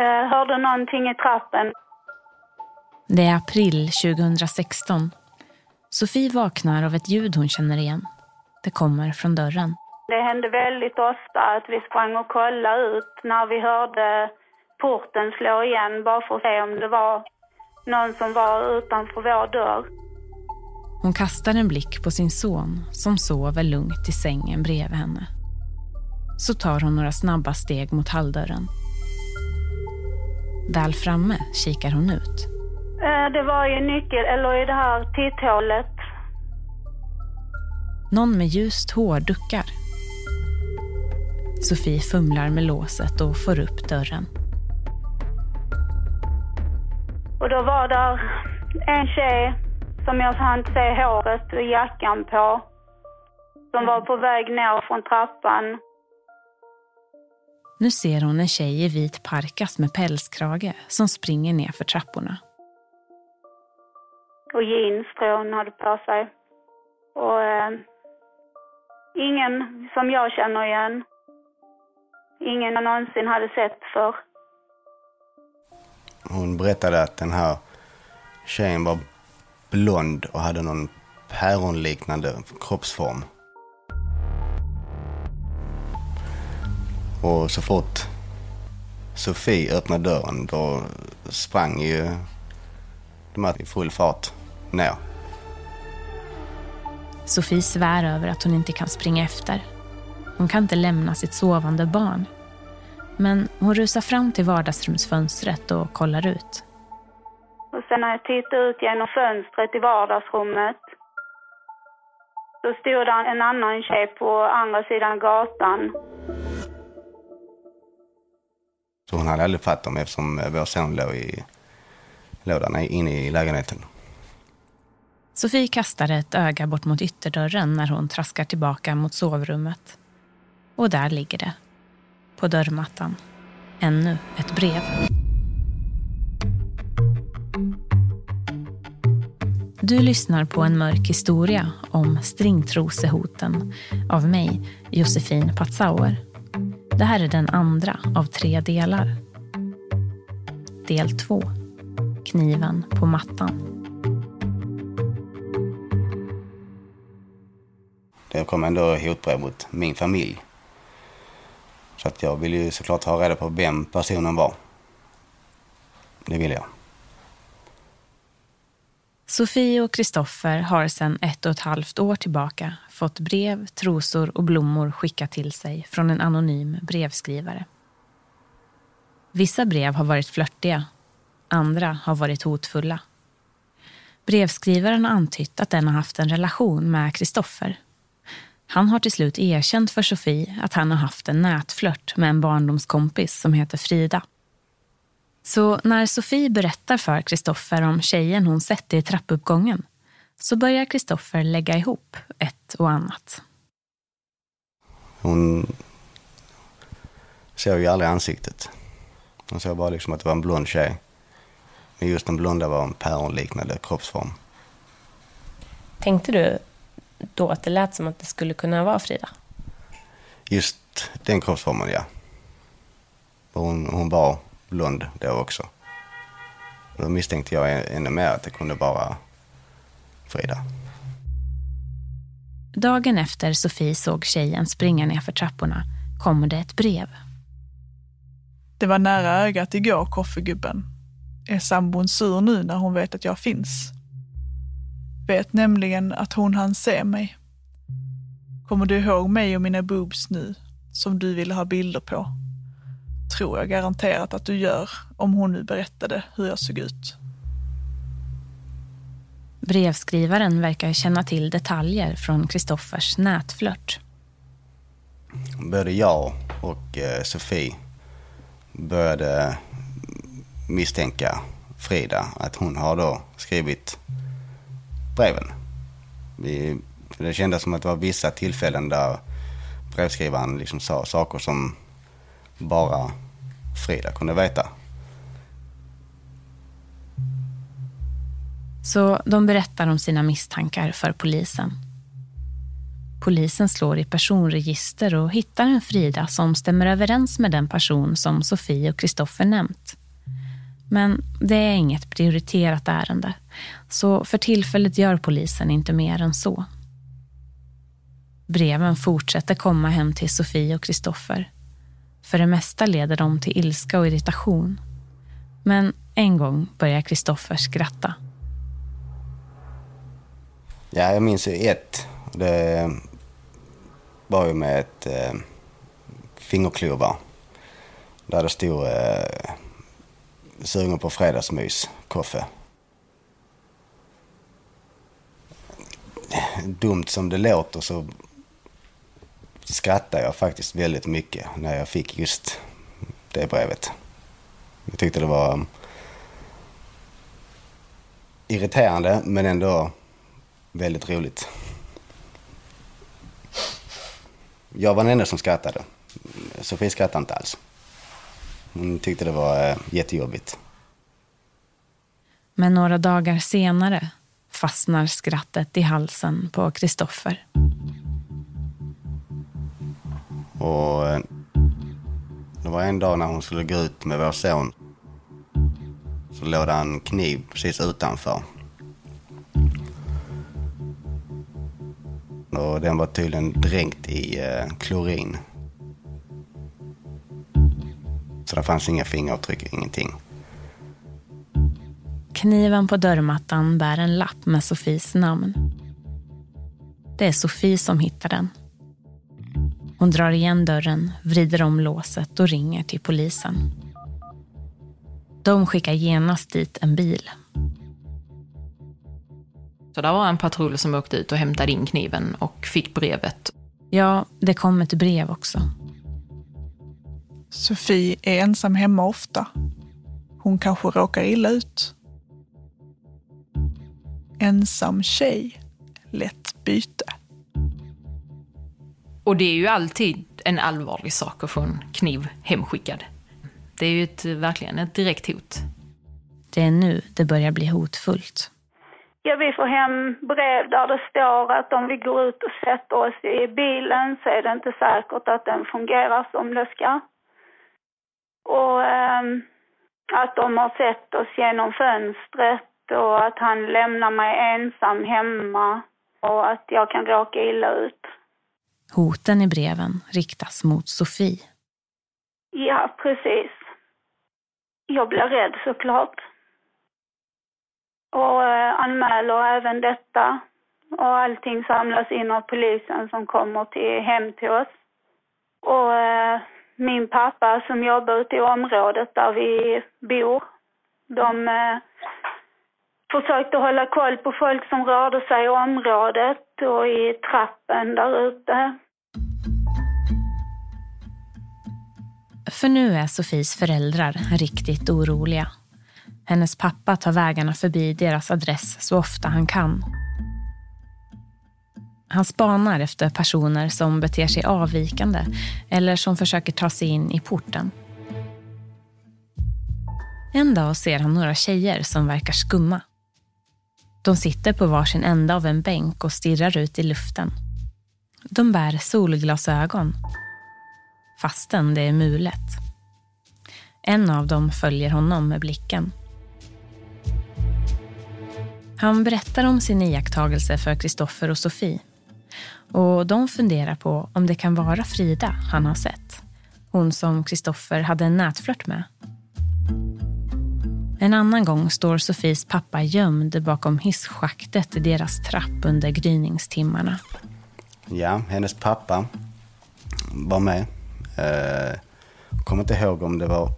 Jag hörde någonting i trappen. Det är april 2016. Sofie vaknar av ett ljud hon känner igen. Det kommer från dörren. Det hände väldigt ofta att vi sprang och kollade ut när vi hörde porten slå igen bara för att se om det var någon som var utanför vår dörr. Hon kastar en blick på sin son som sover lugnt i sängen bredvid henne. Så tar hon några snabba steg mot halldörren. Väl framme kikar hon ut. Eh, Det var i nyckel, eller i det här titthålet. Någon med ljust hår duckar. Sofie fumlar med låset och får upp dörren. Och då var där en tjej som jag hann se håret och jackan på. Som var på väg ner från trappan. Nu ser hon en tjej i vit parkas med pälskrage som springer ner för trapporna. Och jeans tror jag hon hade på sig. Och eh, ingen som jag känner igen. Ingen jag någonsin hade sett för. Hon berättade att den här tjejen var blond och hade någon päronliknande kroppsform. Och så fort Sofie öppnade dörren då sprang ju de här i full fart ner. Sofie svär över att hon inte kan springa efter. Hon kan inte lämna sitt sovande barn. Men hon rusar fram till vardagsrumsfönstret och kollar ut. Och sen när jag tittade ut genom fönstret i vardagsrummet så stod det en annan tjej på andra sidan gatan. Så hon hade aldrig fattat dem eftersom vår son låg i lådan inne i lägenheten. Sofie kastar ett öga bort mot ytterdörren när hon traskar tillbaka mot sovrummet. Och där ligger det. På dörrmattan. Ännu ett brev. Du lyssnar på en mörk historia om stringtrosehoten av mig, Josefin Patzauer. Det här är den andra av tre delar. Del två. Kniven på mattan. Det kom ändå hotbrev mot min familj. Så att jag ville ju såklart ha reda på vem personen var. Det ville jag. Sofie och Kristoffer har sedan ett och ett halvt år tillbaka fått brev, trosor och blommor skickat till sig från en anonym brevskrivare. Vissa brev har varit flörtiga, andra har varit hotfulla. Brevskrivaren har antytt att den har haft en relation med Kristoffer. Han har till slut erkänt för Sofie att han har haft en nätflört med en barndomskompis som heter Frida. Så när Sofie berättar för Kristoffer om tjejen hon sett i trappuppgången så börjar Kristoffer lägga ihop ett och annat. Hon såg ju aldrig ansiktet. Hon såg bara liksom att det var en blond tjej. Men just den blonda var en päronliknande kroppsform. Tänkte du då att det lät som att det skulle kunna vara Frida? Just den kroppsformen, ja. Och Hon, hon var blond då också. Och då misstänkte jag ännu mer att det kunde vara Frida. Dagen efter Sofie såg tjejen springa ner för trapporna kommer det ett brev. Det var nära ögat igår, koffegubben. Är sambon sur nu när hon vet att jag finns? Vet nämligen att hon hann se mig. Kommer du ihåg mig och mina boobs nu, som du ville ha bilder på? Tror jag garanterat att du gör, om hon nu berättade hur jag såg ut. Brevskrivaren verkar känna till detaljer från Kristoffers nätflört. Både jag och eh, Sofie började misstänka Frida att hon har då skrivit breven. Vi, det kändes som att det var vissa tillfällen där brevskrivaren liksom sa saker som bara Frida kunde veta. Så de berättar om sina misstankar för polisen. Polisen slår i personregister och hittar en Frida som stämmer överens med den person som Sofie och Kristoffer nämnt. Men det är inget prioriterat ärende, så för tillfället gör polisen inte mer än så. Breven fortsätter komma hem till Sofie och Kristoffer. För det mesta leder de till ilska och irritation. Men en gång börjar Kristoffer skratta. Ja, jag minns ju ett. Det var ju med ett eh, fingerklubba. Där det stod eh, sugen på fredagsmys, kaffe. Dumt som det låter så skrattade jag faktiskt väldigt mycket när jag fick just det brevet. Jag tyckte det var irriterande men ändå väldigt roligt. Jag var den enda som skrattade. Sofie skrattade inte alls. Hon tyckte det var eh, jättejobbigt. Men några dagar senare fastnar skrattet i halsen på Kristoffer. Och eh, det var en dag när hon skulle gå ut med vår son. Så låg det en kniv precis utanför. Och den var tydligen dränkt i eh, klorin. Så det fanns inga fingeravtryck, ingenting. Kniven på dörrmattan bär en lapp med Sofies namn. Det är Sofie som hittar den. Hon drar igen dörren, vrider om låset och ringer till polisen. De skickar genast dit en bil. Så det var en patrull som åkte ut och hämtade in kniven och fick brevet. Ja, det kom ett brev också. Sofie är ensam hemma ofta. Hon kanske råkar illa ut. Ensam tjej, lätt byte. Och det är ju alltid en allvarlig sak att få en kniv hemskickad. Det är ju ett, verkligen ett direkt hot. Det är nu det börjar bli hotfullt. Ja, vi får hem brev där det står att om vi går ut och sätter oss i bilen så är det inte säkert att den fungerar som det ska. Och eh, att de har sett oss genom fönstret och att han lämnar mig ensam hemma och att jag kan råka illa ut. Hoten i breven riktas mot Sofie. Ja, precis. Jag blir rädd såklart. Och eh, anmäler även detta. Och allting samlas in av polisen som kommer till, hem till oss. Och eh, min pappa som jobbar ute i området där vi bor, de eh, försökte hålla koll på folk som rörde sig i området då i trappen där ute. För nu är Sofis föräldrar riktigt oroliga. Hennes pappa tar vägarna förbi deras adress så ofta han kan. Han spanar efter personer som beter sig avvikande eller som försöker ta sig in i porten. En dag ser han några tjejer som verkar skumma. De sitter på varsin ända av en bänk och stirrar ut i luften. De bär solglasögon, fastän det är mulet. En av dem följer honom med blicken. Han berättar om sin iakttagelse för Kristoffer och Sofie. Och de funderar på om det kan vara Frida han har sett. Hon som Kristoffer hade en nätflört med. En annan gång står Sofies pappa gömd bakom hisschaktet i deras trapp under gryningstimmarna. Ja, hennes pappa var med. Eh, kommer inte ihåg om det var...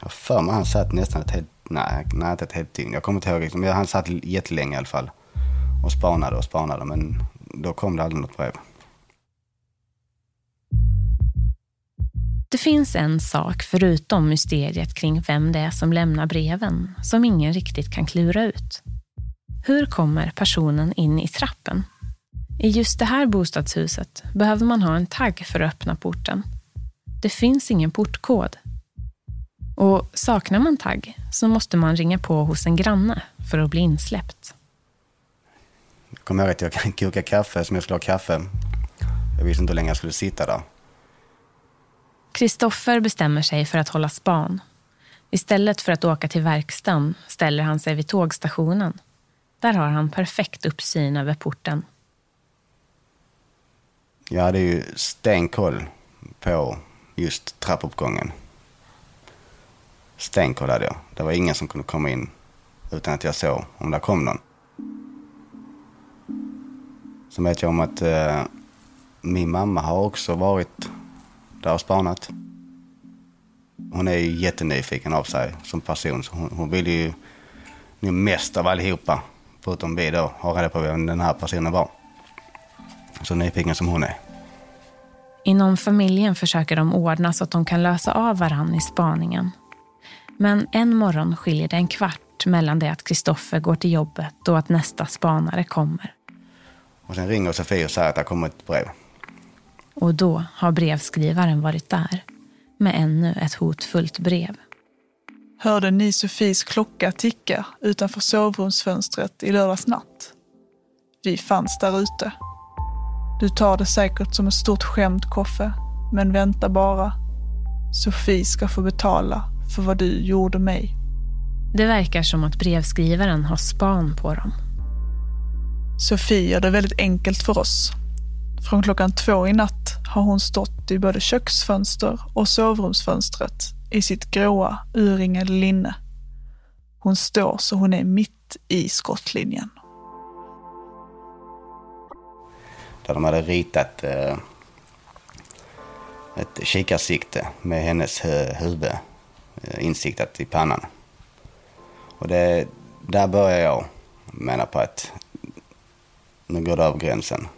Jag för mig han satt nästan ett helt... Nej, nej inte ett helt dygn. Jag kommer inte ihåg. Men han satt jättelänge i alla fall. Och spanade och spanade, men då kom det aldrig något brev. Det finns en sak förutom mysteriet kring vem det är som lämnar breven som ingen riktigt kan klura ut. Hur kommer personen in i trappen? I just det här bostadshuset behöver man ha en tagg för att öppna porten. Det finns ingen portkod. Och saknar man tagg så måste man ringa på hos en granne för att bli insläppt. Jag kommer ihåg att jag kokade kaffe som jag skulle ha kaffe. Jag visste inte hur länge jag skulle sitta där. Kristoffer bestämmer sig för att hålla span. Istället för att åka till verkstaden ställer han sig vid tågstationen. Där har han perfekt uppsyn över porten. Jag hade ju stenkoll på just trappuppgången. Stenkoll hade jag. Det var ingen som kunde komma in utan att jag såg om det kom någon. Sen vet jag om att eh, min mamma har också varit där och spanat. Hon är ju jättenyfiken av sig som person. Så hon, hon vill ju nu mest av allihopa, förutom vi då, ha reda på vem den här personen var. Så nyfiken som hon är. Inom familjen försöker de ordna så att de kan lösa av varann i spaningen. Men en morgon skiljer det en kvart mellan det att Kristoffer går till jobbet och att nästa spanare kommer. Och sen ringer Sofie och säger att det har kommit ett brev. Och då har brevskrivaren varit där med ännu ett hotfullt brev. Hörde ni Sofies klocka ticka utanför sovrumsfönstret i lördags natt? Vi fanns där ute. Du tar det säkert som ett stort skämt, Koffe, men vänta bara. Sofie ska få betala för vad du gjorde mig. Det verkar som att brevskrivaren har span på dem. Sofie gör det väldigt enkelt för oss. Från klockan två i natt har hon stått i både köksfönster och sovrumsfönstret i sitt gråa urringade linne. Hon står så hon är mitt i skottlinjen. Där de hade ritat eh, ett kikarsikte med hennes huvud eh, insiktat i pannan. Och det, där börjar jag mena på att nu går det över gränsen.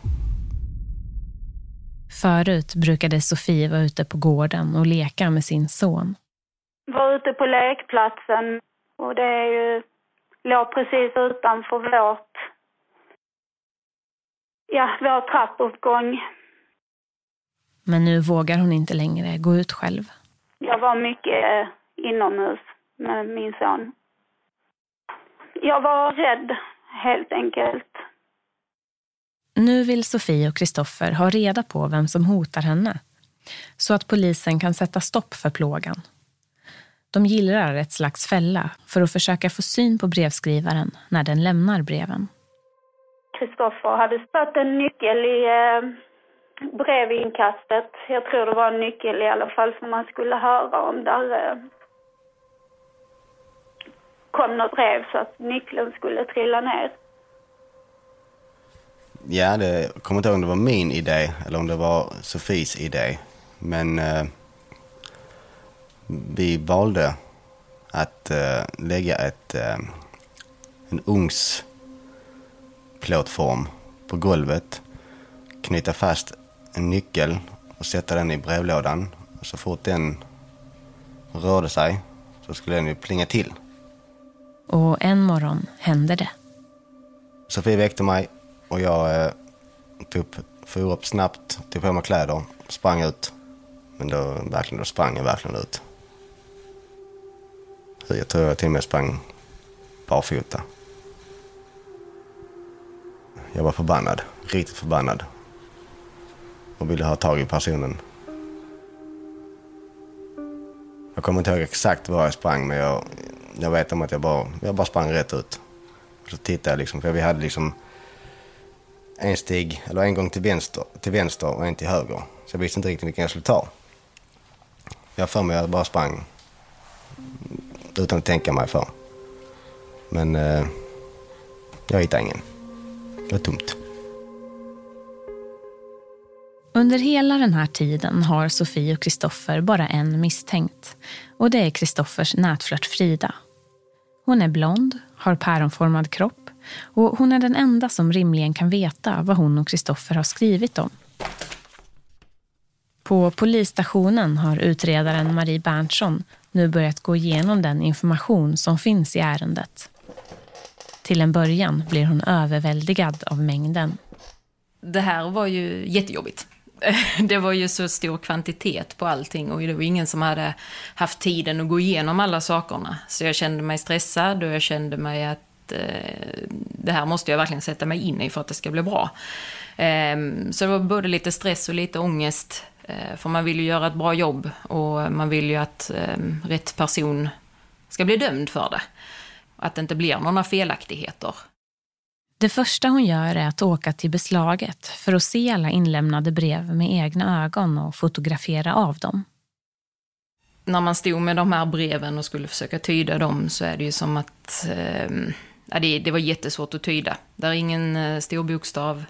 Förut brukade Sofie vara ute på gården och leka med sin son. Var ute på lekplatsen och det är ju, låg precis utanför vårt, ja, vår trappuppgång. Men nu vågar hon inte längre gå ut själv. Jag var mycket eh, inomhus med min son. Jag var rädd, helt enkelt. Nu vill Sofie och Kristoffer ha reda på vem som hotar henne så att polisen kan sätta stopp för plågan. De gillrar ett slags fälla för att försöka få syn på brevskrivaren när den lämnar breven. Kristoffer hade satt en nyckel i eh, brevinkastet. Jag tror det var en nyckel i alla fall som man skulle höra om där eh, kom något brev så att nyckeln skulle trilla ner. Ja, det, jag kommer inte ihåg om det var min idé eller om det var Sofies idé. Men eh, vi valde att eh, lägga ett, eh, en ugnsplåtform på golvet. Knyta fast en nyckel och sätta den i brevlådan. Och så fort den rörde sig så skulle den ju plinga till. Och en morgon hände det. Sofie väckte mig och jag eh, tog upp, for upp snabbt, tog på mig kläder, sprang ut. Men då, verkligen, då sprang jag verkligen ut. Så Jag tror jag till och med sprang barfota. Jag var förbannad, riktigt förbannad. Och ville ha tag i personen. Jag kommer inte ihåg exakt var jag sprang men jag, jag vet om att jag bara, jag bara sprang rätt ut. Och så tittade jag liksom, för vi hade liksom en stig, eller en gång till vänster, till vänster och en till höger. Så jag visste inte riktigt vilken jag skulle ta. Jag har för mig att jag bara sprang utan att tänka mig för. Men eh, jag hittade ingen. Det var tomt. Under hela den här tiden har Sofie och Kristoffer bara en misstänkt. Och det är Kristoffers nätflört Frida. Hon är blond, har päronformad kropp och hon är den enda som rimligen kan veta vad hon och Kristoffer har skrivit om. På polisstationen har utredaren Marie Berntsson nu börjat gå igenom den information som finns i ärendet. Till en början blir hon överväldigad av mängden. Det här var ju jättejobbigt. Det var ju så stor kvantitet på allting och det var ingen som hade haft tiden att gå igenom alla sakerna. Så jag kände mig stressad och jag kände mig att att eh, det här måste jag verkligen sätta mig in i för att det ska bli bra. Eh, så det var både lite stress och lite ångest. Eh, för man vill ju göra ett bra jobb och man vill ju att ehm, rätt person ska bli dömd för det. Att det inte blir några felaktigheter. Det första hon gör är att åka till beslaget för att se alla inlämnade brev med egna ögon och fotografera av dem. När man stod med de här breven och skulle försöka tyda dem så är det ju som att eh, ja, det, det, var jättesvårt att tyda. Där är ingen eh, stor bokstav,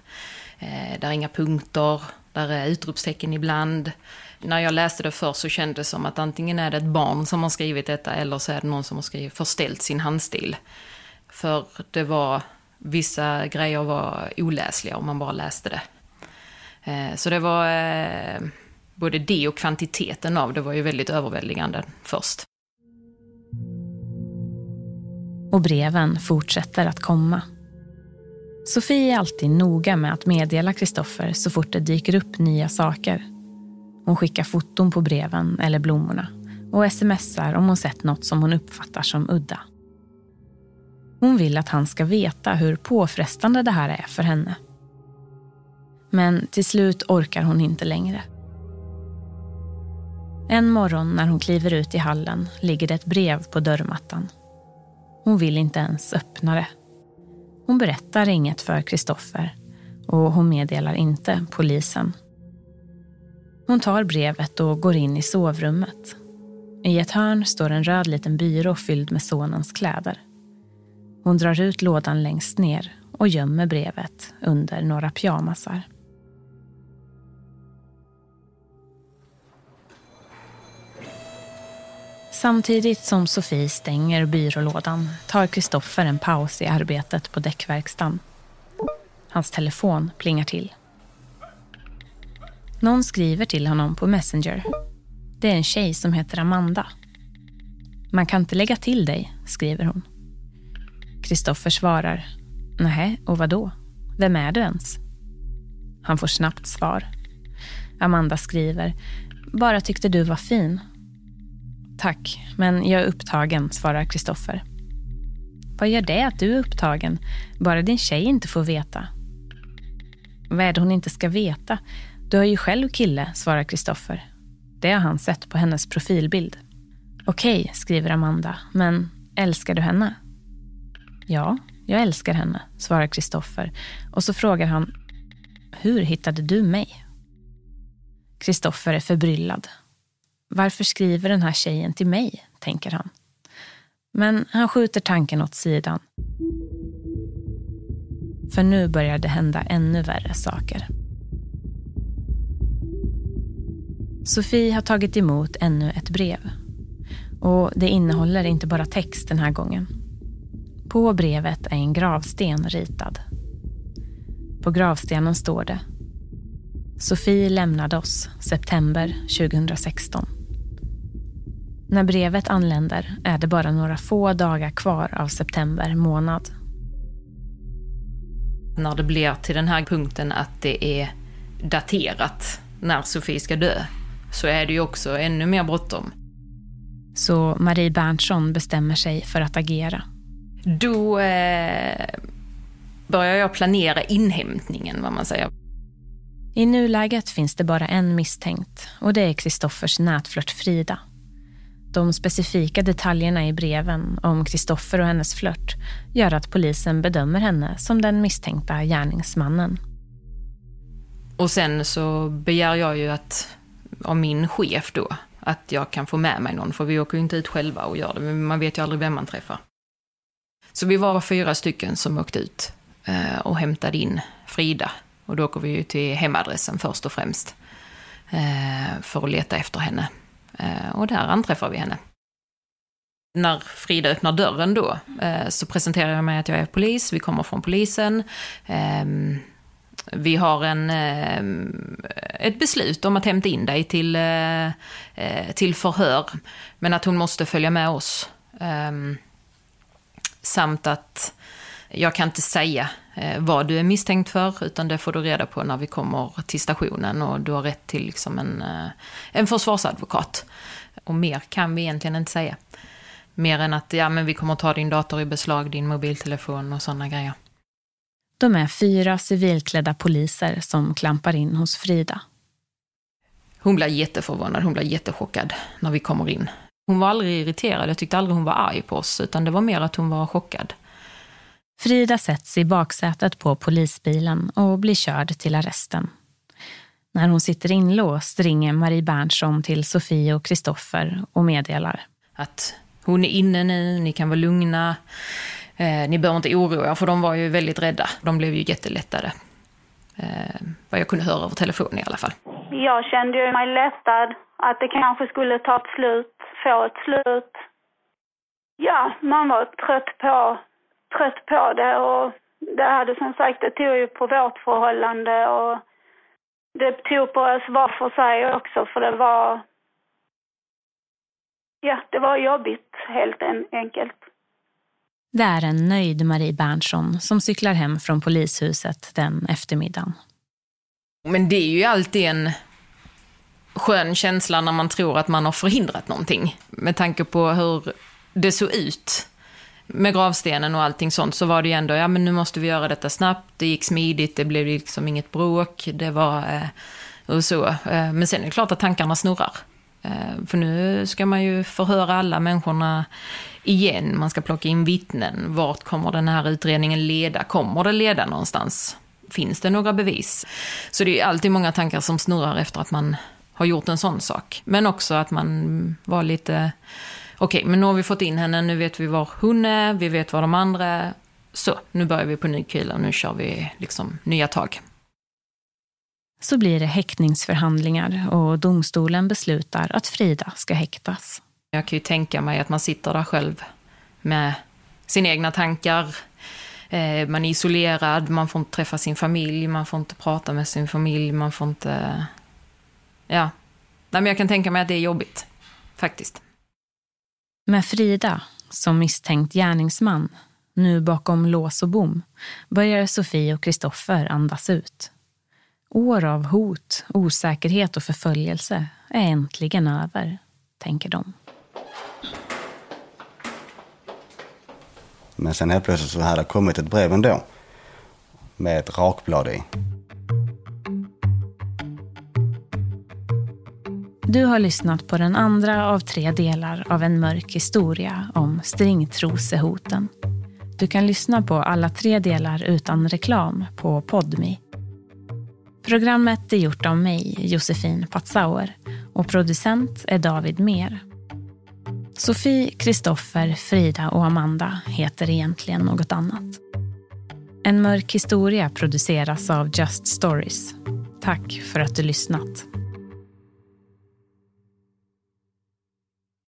eh, där är inga punkter, där är utropstecken ibland. När jag läste det först så kändes det som att antingen är det ett barn som har skrivit detta eller så är det någon som har skrivit, förställt sin handstil. För det var Vissa grejer var oläsliga om man bara läste det. Eh, så det var eh, både det och kvantiteten av det var ju väldigt överväldigande först. Och breven fortsätter att komma. Sofie är alltid noga med att meddela Kristoffer så fort det dyker upp nya saker. Hon skickar foton på breven eller blommorna och smsar om hon sett något som hon uppfattar som udda. Hon vill att han ska veta hur påfrestande det här är för henne. Men till slut orkar hon inte längre. En morgon när hon kliver ut i hallen ligger det ett brev på dörrmattan. Hon vill inte ens öppna det. Hon berättar inget för Kristoffer och hon meddelar inte polisen. Hon tar brevet och går in i sovrummet. I ett hörn står en röd liten byrå fylld med sonens kläder. Hon drar ut lådan längst ner och gömmer brevet under några pyjamasar. Samtidigt som Sofie stänger byrålådan tar Kristoffer en paus i arbetet på däckverkstan. Hans telefon plingar till. Någon skriver till honom på Messenger. Det är en tjej som heter Amanda. Man kan inte lägga till dig, skriver hon. Kristoffer svarar. Nej, och vad då? Vem är du ens? Han får snabbt svar. Amanda skriver. Bara tyckte du var fin. Tack, men jag är upptagen, svarar Kristoffer. Vad gör det att du är upptagen? Bara din tjej inte får veta. Vad är det hon inte ska veta? Du har ju själv kille, svarar Kristoffer. Det har han sett på hennes profilbild. Okej, skriver Amanda, men älskar du henne? Ja, jag älskar henne, svarar Kristoffer och så frågar han Hur hittade du mig? Kristoffer är förbryllad. Varför skriver den här tjejen till mig, tänker han. Men han skjuter tanken åt sidan. För nu börjar det hända ännu värre saker. Sofie har tagit emot ännu ett brev. Och det innehåller inte bara text den här gången. På brevet är en gravsten ritad. På gravstenen står det Sofie lämnade oss september 2016. När brevet anländer är det bara några få dagar kvar av september månad. När det blir till den här punkten att det är daterat när Sofie ska dö så är det ju också ännu mer bråttom. Så Marie Berntsson bestämmer sig för att agera. Då eh, börjar jag planera inhämtningen, vad man säger. I nuläget finns det bara en misstänkt och det är Kristoffers nätflört Frida. De specifika detaljerna i breven om Kristoffer och hennes flört gör att polisen bedömer henne som den misstänkta gärningsmannen. Och sen så begär jag ju att, av min chef då, att jag kan få med mig någon, för vi åker ju inte ut själva och gör det, men man vet ju aldrig vem man träffar. Så vi var fyra stycken som åkte ut eh, och hämtade in Frida. Och då åker vi ju till hemadressen först och främst. Eh, för att leta efter henne. Eh, och där anträffar vi henne. När Frida öppnar dörren då eh, så presenterar jag mig att jag är polis. Vi kommer från polisen. Ehm, vi har en, eh, ett beslut om att hämta in dig till, till förhör. Men att hon måste följa med oss. Ehm, samt att jag kan inte säga eh, vad du är misstänkt för, utan det får du reda på när vi kommer till stationen och du har rätt till liksom en, eh, en försvarsadvokat. Och mer kan vi egentligen inte säga. Mer än att ja, men vi kommer ta din dator i beslag, din mobiltelefon och sådana grejer. De är fyra civilklädda poliser som klampar in hos Frida. Hon blir jätteförvånad, hon blir jättechockad när vi kommer in. Hon var aldrig irriterad, jag tyckte aldrig hon var arg på oss, utan det var mer att hon var chockad. Frida sätts i baksätet på polisbilen och blir körd till arresten. När hon sitter inlåst ringer Marie Berntsson till Sofie och Kristoffer och meddelar. Att hon är inne nu, ni kan vara lugna. Eh, ni behöver inte oroa er, för de var ju väldigt rädda. De blev ju jättelättade. Eh, vad jag kunde höra över telefon i alla fall. Jag kände ju mig lättad att det kanske skulle ta ett slut, få ett slut. Ja, man var trött på, trött på det och det hade som sagt, det tog ju på vårt förhållande och det tog på oss var för sig också för det var, ja, det var jobbigt helt enkelt. Det är en nöjd Marie Berntsson som cyklar hem från polishuset den eftermiddagen. Men det är ju alltid en skön känsla när man tror att man har förhindrat någonting. Med tanke på hur det såg ut med gravstenen och allting sånt så var det ju ändå, ja men nu måste vi göra detta snabbt, det gick smidigt, det blev liksom inget bråk, det var eh, och så. Eh, men sen är det klart att tankarna snurrar. Eh, för nu ska man ju förhöra alla människorna igen, man ska plocka in vittnen. Vart kommer den här utredningen leda? Kommer det leda någonstans? Finns det några bevis? Så det är alltid många tankar som snurrar efter att man har gjort en sån sak. Men också att man var lite, okej, okay, men nu har vi fått in henne, nu vet vi var hon är, vi vet var de andra är. Så, nu börjar vi på ny kula, nu kör vi liksom nya tag. Så blir det häktningsförhandlingar och domstolen beslutar att Frida ska häktas. Jag kan ju tänka mig att man sitter där själv med sina egna tankar. Eh, man är isolerad, man får inte träffa sin familj, man får inte prata med sin familj, man får inte... Ja. Nej, men jag kan tänka mig att det är jobbigt, faktiskt. Med Frida som misstänkt gärningsman, nu bakom lås och bom, börjar Sofie och Kristoffer andas ut. År av hot, osäkerhet och förföljelse är äntligen över, tänker de. Men sen helt plötsligt så hade det kommit ett brev ändå. Med ett rakblad i. Du har lyssnat på den andra av tre delar av en mörk historia om stringtrosehoten. Du kan lyssna på alla tre delar utan reklam på Podmi. Programmet är gjort av mig, Josefin Patzauer, och producent är David Mer. Sofie, Kristoffer, Frida och Amanda heter egentligen något annat. En mörk historia produceras av Just Stories. Tack för att du lyssnat.